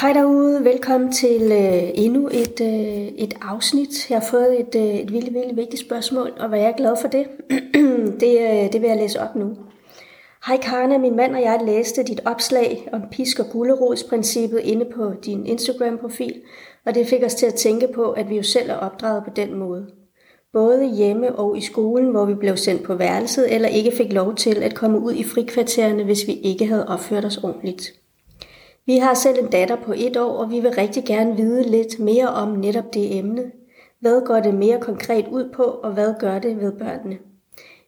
Hej derude, velkommen til øh, endnu et, øh, et afsnit. Jeg har fået et, øh, et vildt, vildt vigtigt spørgsmål, og hvad jeg er glad for det, det, øh, det vil jeg læse op nu. Hej Karne, min mand og jeg læste dit opslag om pisk- og gulerodsprincippet inde på din Instagram-profil, og det fik os til at tænke på, at vi jo selv er opdraget på den måde. Både hjemme og i skolen, hvor vi blev sendt på værelset, eller ikke fik lov til at komme ud i frikvartererne, hvis vi ikke havde opført os ordentligt. Vi har selv en datter på et år, og vi vil rigtig gerne vide lidt mere om netop det emne. Hvad går det mere konkret ud på, og hvad gør det ved børnene?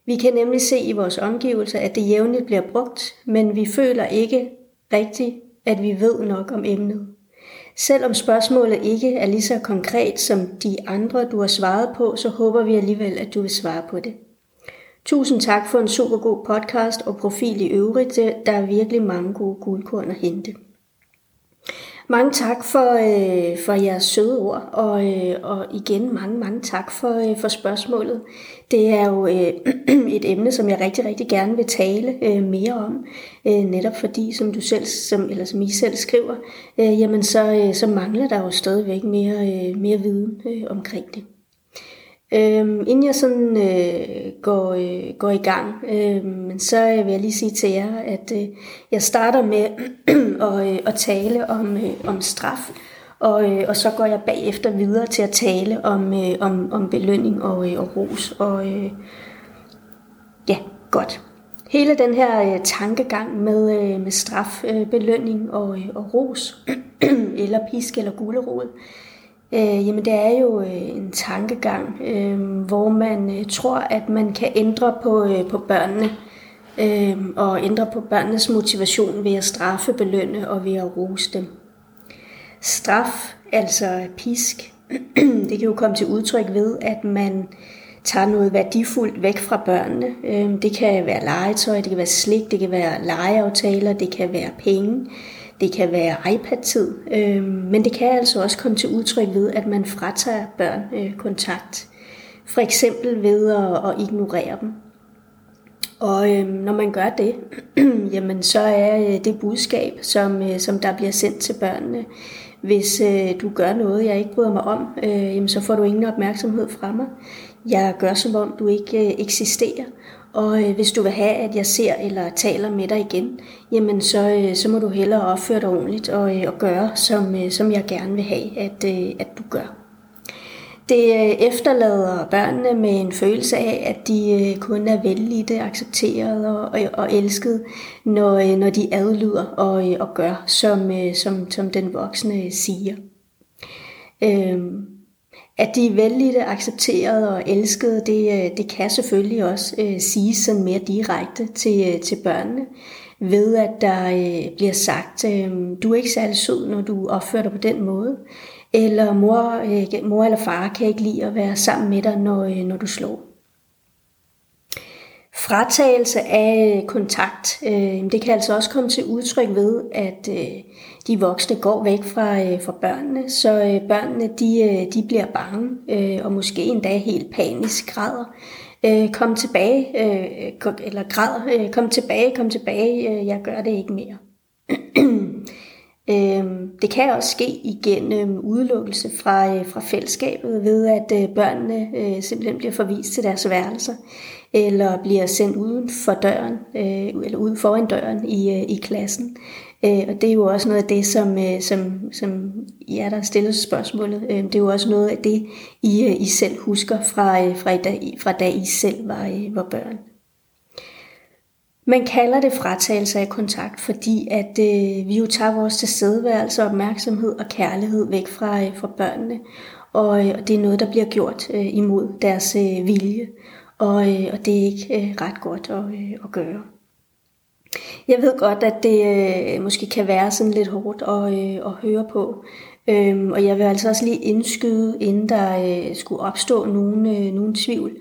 Vi kan nemlig se i vores omgivelser, at det jævnligt bliver brugt, men vi føler ikke rigtigt, at vi ved nok om emnet. Selvom spørgsmålet ikke er lige så konkret som de andre, du har svaret på, så håber vi alligevel, at du vil svare på det. Tusind tak for en super god podcast og profil i øvrigt. Der er virkelig mange gode guldkorn at hente. Mange tak for, øh, for jeres søde ord, og, øh, og igen mange, mange tak for, øh, for spørgsmålet. Det er jo øh, et emne, som jeg rigtig, rigtig gerne vil tale øh, mere om, øh, netop fordi, som du selv, som, eller som I selv skriver, øh, jamen så, øh, så mangler der jo stadigvæk mere, øh, mere viden øh, omkring det. Øhm, inden jeg sådan øh, går, øh, går i gang, øhm, øh, så vil jeg lige sige til jer, at øh, jeg starter med at, øh, at tale om, øh, om straf, og, øh, og så går jeg bagefter videre til at tale om, øh, om, om belønning og, øh, og ros. Og øh, ja, godt. Hele den her øh, tankegang med, øh, med straf, øh, belønning og, øh, og ros, eller pisk eller gulerod, Øh, Øh, jamen det er jo øh, en tankegang, øh, hvor man øh, tror, at man kan ændre på, øh, på børnene, øh, og ændre på børnenes motivation ved at straffe, belønne og ved at rose dem. Straf, altså pisk, det kan jo komme til udtryk ved, at man tager noget værdifuldt væk fra børnene. Øh, det kan være legetøj, det kan være slik, det kan være legeaftaler, det kan være penge. Det kan være iPad-tid, øh, men det kan altså også komme til udtryk ved, at man fratager børn øh, kontakt. For eksempel ved at, at ignorere dem. Og øh, når man gør det, jamen så er øh, det budskab, som, øh, som der bliver sendt til børnene, hvis øh, du gør noget, jeg ikke bryder mig om, øh, jamen så får du ingen opmærksomhed fra mig. Jeg gør som om, du ikke øh, eksisterer. Og øh, hvis du vil have, at jeg ser eller taler med dig igen, jamen så, øh, så må du hellere opføre dig ordentligt og, øh, og gøre, som, øh, som jeg gerne vil have, at, øh, at du gør. Det øh, efterlader børnene med en følelse af, at de øh, kun er vellidte, accepteret og, og, og elsket, når, øh, når de adlyder og, øh, og gør, som, øh, som, som den voksne siger. Øhm, at de er vældige, accepterede og elskede, det, øh, det kan selvfølgelig også øh, siges sådan mere direkte til, øh, til børnene, ved at der øh, bliver sagt, øh, du er ikke særlig sød, når du opfører dig på den måde, eller mor, øh, mor eller far kan ikke lide at være sammen med dig, når, øh, når du slår. Fratagelse af kontakt, øh, det kan altså også komme til udtryk ved, at øh, de voksne går væk fra, øh, fra børnene, så øh, børnene de, øh, de bliver bange øh, og måske endda helt panisk græder. Øh, kom tilbage, øh, eller græder, øh, kom tilbage, kom tilbage, øh, jeg gør det ikke mere. Øhm, det kan også ske igennem udelukkelse fra, øh, fra fællesskabet ved, at øh, børnene øh, simpelthen bliver forvist til deres værelser, eller bliver sendt uden for døren, eller uden foran døren i, i klassen. Øh, og det er jo også noget af det, som, øh, som, som ja, der stiller spørgsmålet. Øh, det er jo også noget af det, I, øh, I selv husker fra, øh, fra, i dag, fra da I selv var, øh, var børn. Man kalder det fratagelse af kontakt, fordi at øh, vi jo tager vores tilstedeværelse, opmærksomhed og kærlighed væk fra, øh, fra børnene. Og, og det er noget, der bliver gjort øh, imod deres øh, vilje. Og, øh, og det er ikke øh, ret godt at, øh, at gøre. Jeg ved godt, at det øh, måske kan være sådan lidt hårdt at, øh, at høre på. Øhm, og jeg vil altså også lige indskyde, inden der øh, skulle opstå nogen, øh, nogen tvivl,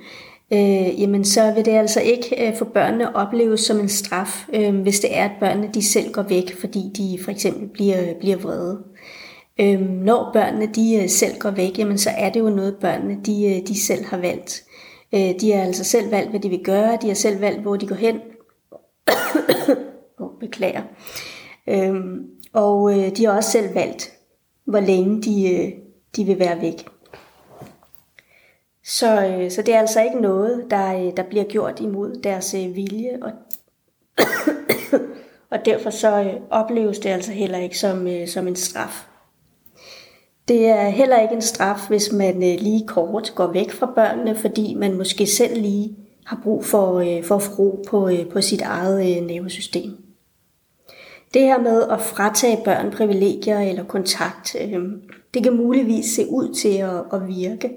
øh, jamen så vil det altså ikke øh, for børnene opleves som en straf, øh, hvis det er, at børnene de selv går væk, fordi de for eksempel bliver, bliver vrede. Øh, når børnene de øh, selv går væk, jamen så er det jo noget, børnene de, øh, de selv har valgt. Øh, de har altså selv valgt, hvad de vil gøre, de har selv valgt, hvor de går hen, oh, beklager. Øhm, Og øh, de har også selv valgt, hvor længe de, øh, de vil være væk. Så, øh, så det er altså ikke noget, der, øh, der bliver gjort imod deres øh, vilje, og, og derfor så øh, opleves det altså heller ikke som, øh, som en straf. Det er heller ikke en straf, hvis man øh, lige kort går væk fra børnene, fordi man måske selv lige har brug for, øh, for at få ro på, øh, på sit eget øh, nervesystem. Det her med at fratage børn privilegier eller kontakt, øh, det kan muligvis se ud til at, at virke.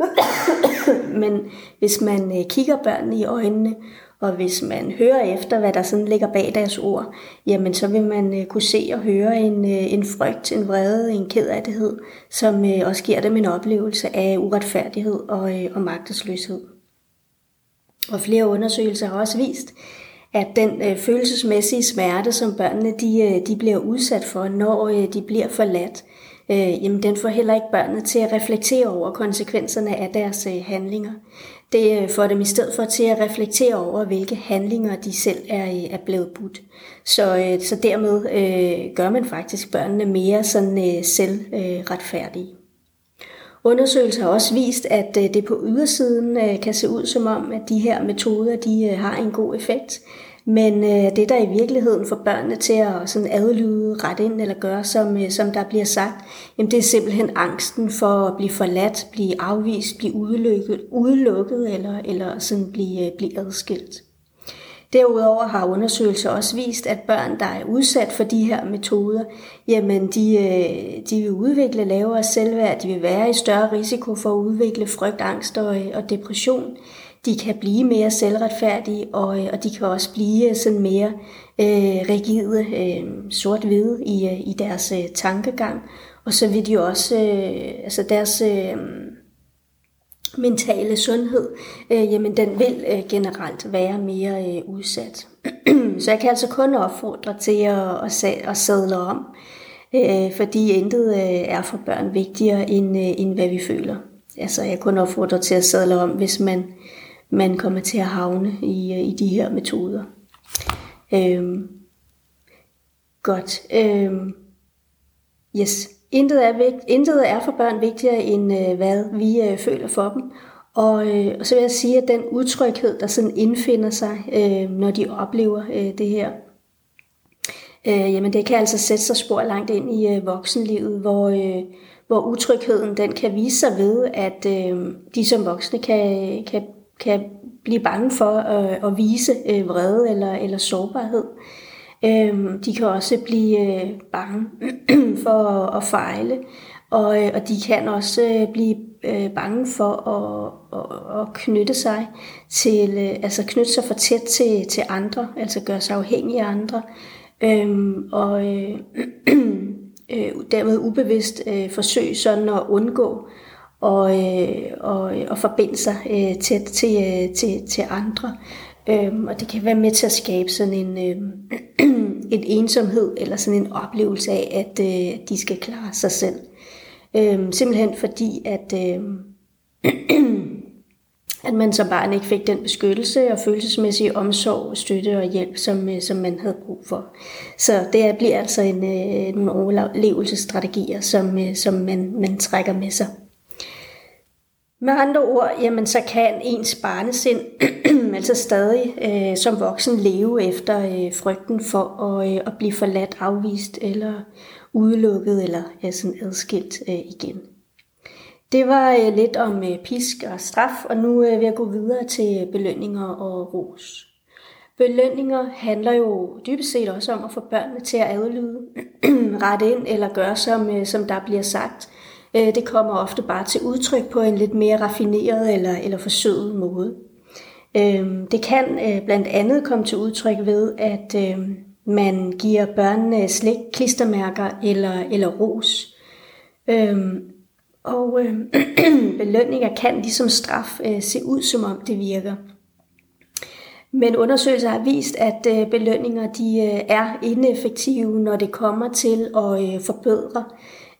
Men hvis man øh, kigger børnene i øjnene, og hvis man hører efter, hvad der sådan ligger bag deres ord, jamen så vil man øh, kunne se og høre en, øh, en frygt, en vrede, en kedattighed, som øh, også giver dem en oplevelse af uretfærdighed og, øh, og magtesløshed. Og flere undersøgelser har også vist, at den øh, følelsesmæssige smerte, som børnene de, øh, de bliver udsat for, når øh, de bliver forladt, øh, jamen den får heller ikke børnene til at reflektere over konsekvenserne af deres øh, handlinger. Det øh, får dem i stedet for til at reflektere over, hvilke handlinger de selv er, øh, er blevet budt. Så, øh, så dermed øh, gør man faktisk børnene mere sådan øh, selvretfærdige. Øh, Undersøgelser har også vist, at øh, det på ydersiden øh, kan se ud som om, at de her metoder de øh, har en god effekt. Men det, der i virkeligheden får børnene til at sådan adlyde, ret ind eller gøre, som, som der bliver sagt, jamen det er simpelthen angsten for at blive forladt, blive afvist, blive udelukket, udelukket eller, eller sådan blive, blive adskilt. Derudover har undersøgelser også vist, at børn, der er udsat for de her metoder, jamen de, øh, de vil udvikle lavere selvværd, de vil være i større risiko for at udvikle frygt, angst og, øh, og depression. De kan blive mere selvretfærdige, og, øh, og de kan også blive sådan mere øh, rigide, øh, sort-hvide i, i deres øh, tankegang. Og så vil de også, øh, altså deres... Øh, mentale sundhed, øh, jamen den vil øh, generelt være mere øh, udsat. så jeg kan altså kun opfordre til at, at, at sadle om, øh, fordi intet øh, er for børn vigtigere end, øh, end hvad vi føler. Altså jeg kun opfordre til at sadle om, hvis man, man kommer til at havne i, øh, i de her metoder. Øh, godt. Øh, yes. Intet er, vigt, intet er for børn vigtigere end øh, hvad vi øh, føler for dem. Og, øh, og så vil jeg sige, at den utryghed, der sådan indfinder sig, øh, når de oplever øh, det her, øh, jamen det kan altså sætte sig spor langt ind i øh, voksenlivet, hvor, øh, hvor utrygheden den kan vise sig ved, at øh, de som voksne kan, kan, kan blive bange for øh, at vise øh, vrede eller, eller sårbarhed. Øh, Øhm, de kan også blive øh, bange for at, at fejle, og, øh, og de kan også øh, blive øh, bange for at, at, at knytte sig til, øh, altså knytte sig for tæt til, til andre, altså gøre sig afhængig af andre, øhm, og øh, øh, dermed ubevidst øh, forsøge sådan at undgå og, øh, og, og forbinde sig øh, tæt til, øh, til, til andre. Øhm, og det kan være med til at skabe sådan en, øh, en ensomhed eller sådan en oplevelse af, at øh, de skal klare sig selv. Øhm, simpelthen fordi, at, øh, at man som barn ikke fik den beskyttelse og følelsesmæssige omsorg, støtte og hjælp, som, øh, som man havde brug for. Så det bliver altså en, øh, nogle overlevelsesstrategier, som, øh, som man, man trækker med sig. Med andre ord, jamen, så kan ens barnesind altså stadig øh, som voksen leve efter øh, frygten for at, øh, at blive forladt, afvist eller udelukket eller ja, sådan adskilt øh, igen. Det var øh, lidt om øh, pisk og straf, og nu øh, vil jeg gå videre til belønninger og ros. Belønninger handler jo dybest set også om at få børnene til at adlyde, rette ind eller gøre, som, øh, som der bliver sagt. Øh, det kommer ofte bare til udtryk på en lidt mere raffineret eller, eller forsøget måde. Øhm, det kan øh, blandt andet komme til udtryk ved, at øhm, man giver børnene slik, klistermærker eller, eller ros. Øhm, og belønninger kan ligesom straf øh, se ud, som om det virker. Men undersøgelser har vist, at øh, belønninger de er ineffektive, når det kommer til at forbedre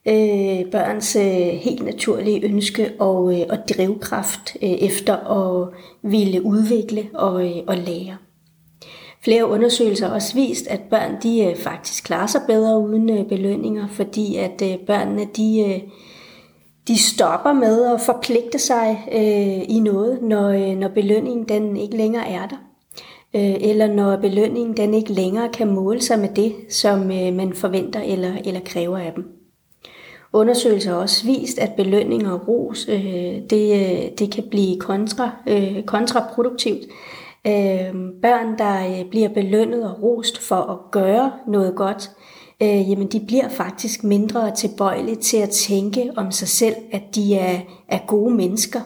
øh, børns øh, helt naturlige ønske og, øh, og drivkraft øh, efter at ville udvikle og, øh, og lære. Flere undersøgelser har også vist, at børn de øh, faktisk klarer sig bedre uden øh, belønninger, fordi at øh, børnene de, øh, de stopper med at forpligte sig øh, i noget, når, øh, når belønningen den ikke længere er der. eller når belønningen den ikke længere kan måle sig med det, som man forventer eller, eller kræver af dem. Undersøgelser har også vist, at belønning og ros øh, det, øh, det kan blive kontra, øh, kontraproduktivt, øh, børn, der øh, bliver belønnet og rost for at gøre noget godt, øh, jamen de bliver faktisk mindre tilbøjelige til at tænke om sig selv, at de er, er gode mennesker,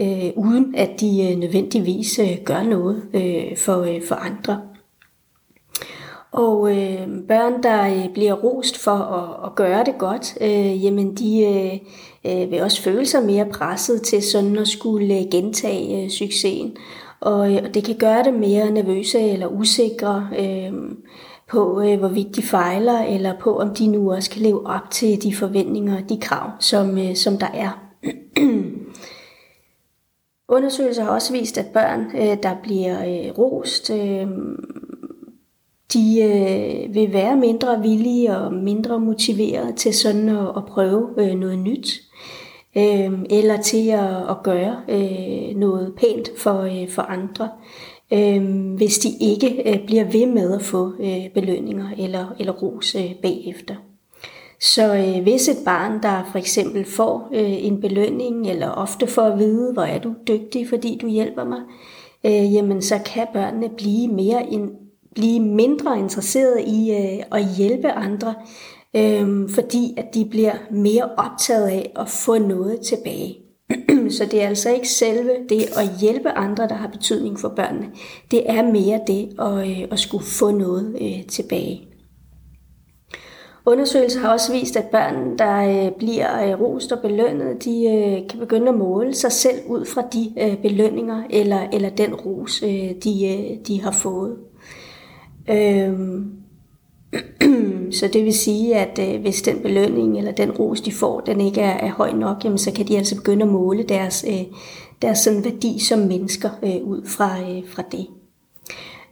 øh, uden at de øh, nødvendigvis øh, gør noget øh, for, øh, for andre. Og øh, børn, der øh, bliver rost for at, at gøre det godt, øh, jamen de øh, øh vil også føle sig mere presset til sådan at skulle øh, gentage øh, succesen og, øh, og det kan gøre dem mere nervøse eller usikre øh, på, øh, hvorvidt de fejler, eller på, om de nu også kan leve op til de forventninger og de krav, som, øh, som der er. Undersøgelser har også vist, at børn, øh, der bliver øh, rost, øh, de øh, vil være mindre villige og mindre motiverede til sådan at, at prøve øh, noget nyt øh, eller til at, at gøre øh, noget pænt for, øh, for andre, øh, hvis de ikke øh, bliver ved med at få øh, belønninger eller, eller ros øh, bagefter. Så øh, hvis et barn, der for eksempel får øh, en belønning, eller ofte får at vide, hvor er du dygtig, fordi du hjælper mig, øh, jamen så kan børnene blive mere blive mindre interesseret i øh, at hjælpe andre, øh, fordi at de bliver mere optaget af at få noget tilbage. Så det er altså ikke selve det at hjælpe andre, der har betydning for børnene. Det er mere det at, øh, at skulle få noget øh, tilbage. Undersøgelser har også vist, at børn, der øh, bliver øh, rost og belønnet, de øh, kan begynde at måle sig selv ud fra de øh, belønninger eller, eller den ros, øh, de, øh, de har fået. Øhm, så det vil sige, at øh, hvis den belønning eller den ros, de får, den ikke er, er høj nok, jamen, så kan de altså begynde at måle deres, øh, deres sådan værdi som mennesker øh, ud fra, øh, fra det.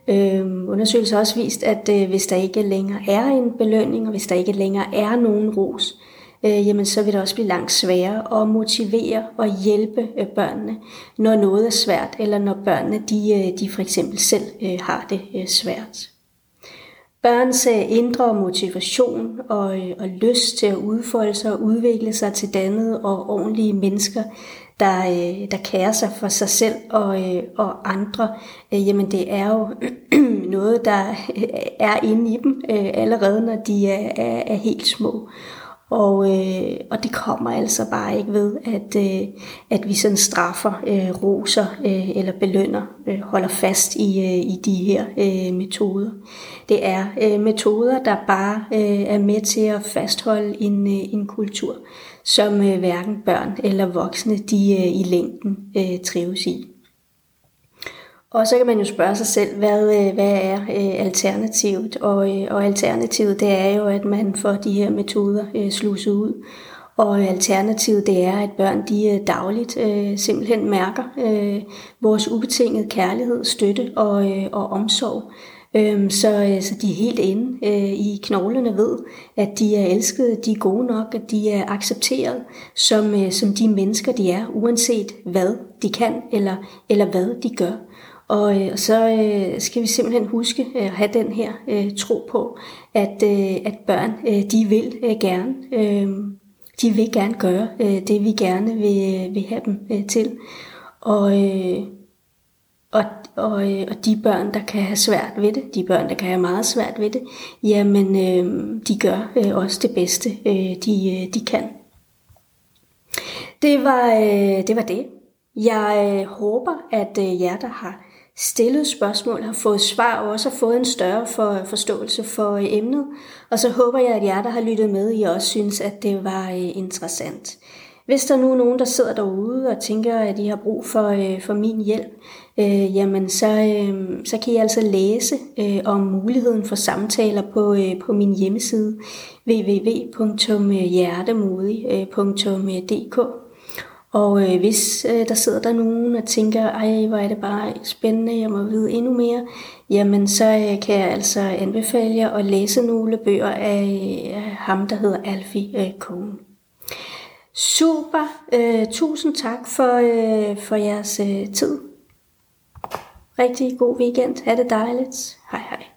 Øhm, undersøgelser har også vist, at øh, hvis der ikke længere er en belønning, og hvis der ikke længere er nogen ros, øh, jamen så vil det også blive langt sværere at motivere og hjælpe øh, børnene, når noget er svært, eller når børnene de, øh, de for eksempel selv øh, har det øh, svært. Børns øh, indre motivation og, øh, og lyst til at udfolde sig og udvikle sig til dannede og ordentlige mennesker, der, øh, der kærer sig for sig selv og, og andre, jamen det er jo noget, der er inde i dem allerede, når de er, er, er helt små. Og, øh, og det kommer altså bare ikke ved, at, øh, at vi sådan straffer, øh, roser øh, eller belønner, øh, holder fast i, øh, i de her øh, metoder. Det er øh, metoder, der bare øh, er med til at fastholde en, øh, en kultur, som øh, hverken børn eller voksne de øh, i længden øh, trives i. Og så kan man jo spørge sig selv, hvad, øh, hvad er øh, alternativet? Og, øh, og alternativet det er jo, at man får de her metoder øh, sluset ud. Og alternativet det er, at børn de øh, dagligt øh, simpelthen mærker øh, vores ubetingede kærlighed, støtte og, øh, og omsorg. Øhm, så, så de er helt inde øh, i knoglerne ved, at de er elskede, de er gode nok, at de er accepteret som, øh, som de mennesker, de er, uanset hvad de kan eller, eller hvad de gør. Og øh, så øh, skal vi simpelthen huske øh, at have den her øh, tro på, at, øh, at børn øh, de vil øh, gerne. Øh, de vil gerne gøre øh, det, vi gerne vil, øh, vil have dem øh, til. Og, øh, og, og, øh, og de børn, der kan have svært ved det, de børn, der kan have meget svært ved det, jamen øh, de gør øh, også det bedste, øh, de, øh, de kan. Det var, øh, det var det. Jeg øh, håber, at øh, jer, der har stillet spørgsmål, har fået svar og også har fået en større for, forståelse for øh, emnet. Og så håber jeg, at jer, der har lyttet med, I også synes, at det var øh, interessant. Hvis der nu er nogen, der sidder derude og tænker, at de har brug for, øh, for min hjælp, øh, jamen så, øh, så kan I altså læse øh, om muligheden for samtaler på, øh, på min hjemmeside www.hjertemodig.dk. Og øh, hvis øh, der sidder der nogen og tænker, ej, hvor er det bare spændende, jeg må vide endnu mere, jamen så øh, kan jeg altså anbefale jer at læse nogle bøger af, af ham, der hedder Alfie øh, Cohen. Super. Øh, tusind tak for, øh, for jeres øh, tid. Rigtig god weekend. Ha' det dejligt. Hej hej.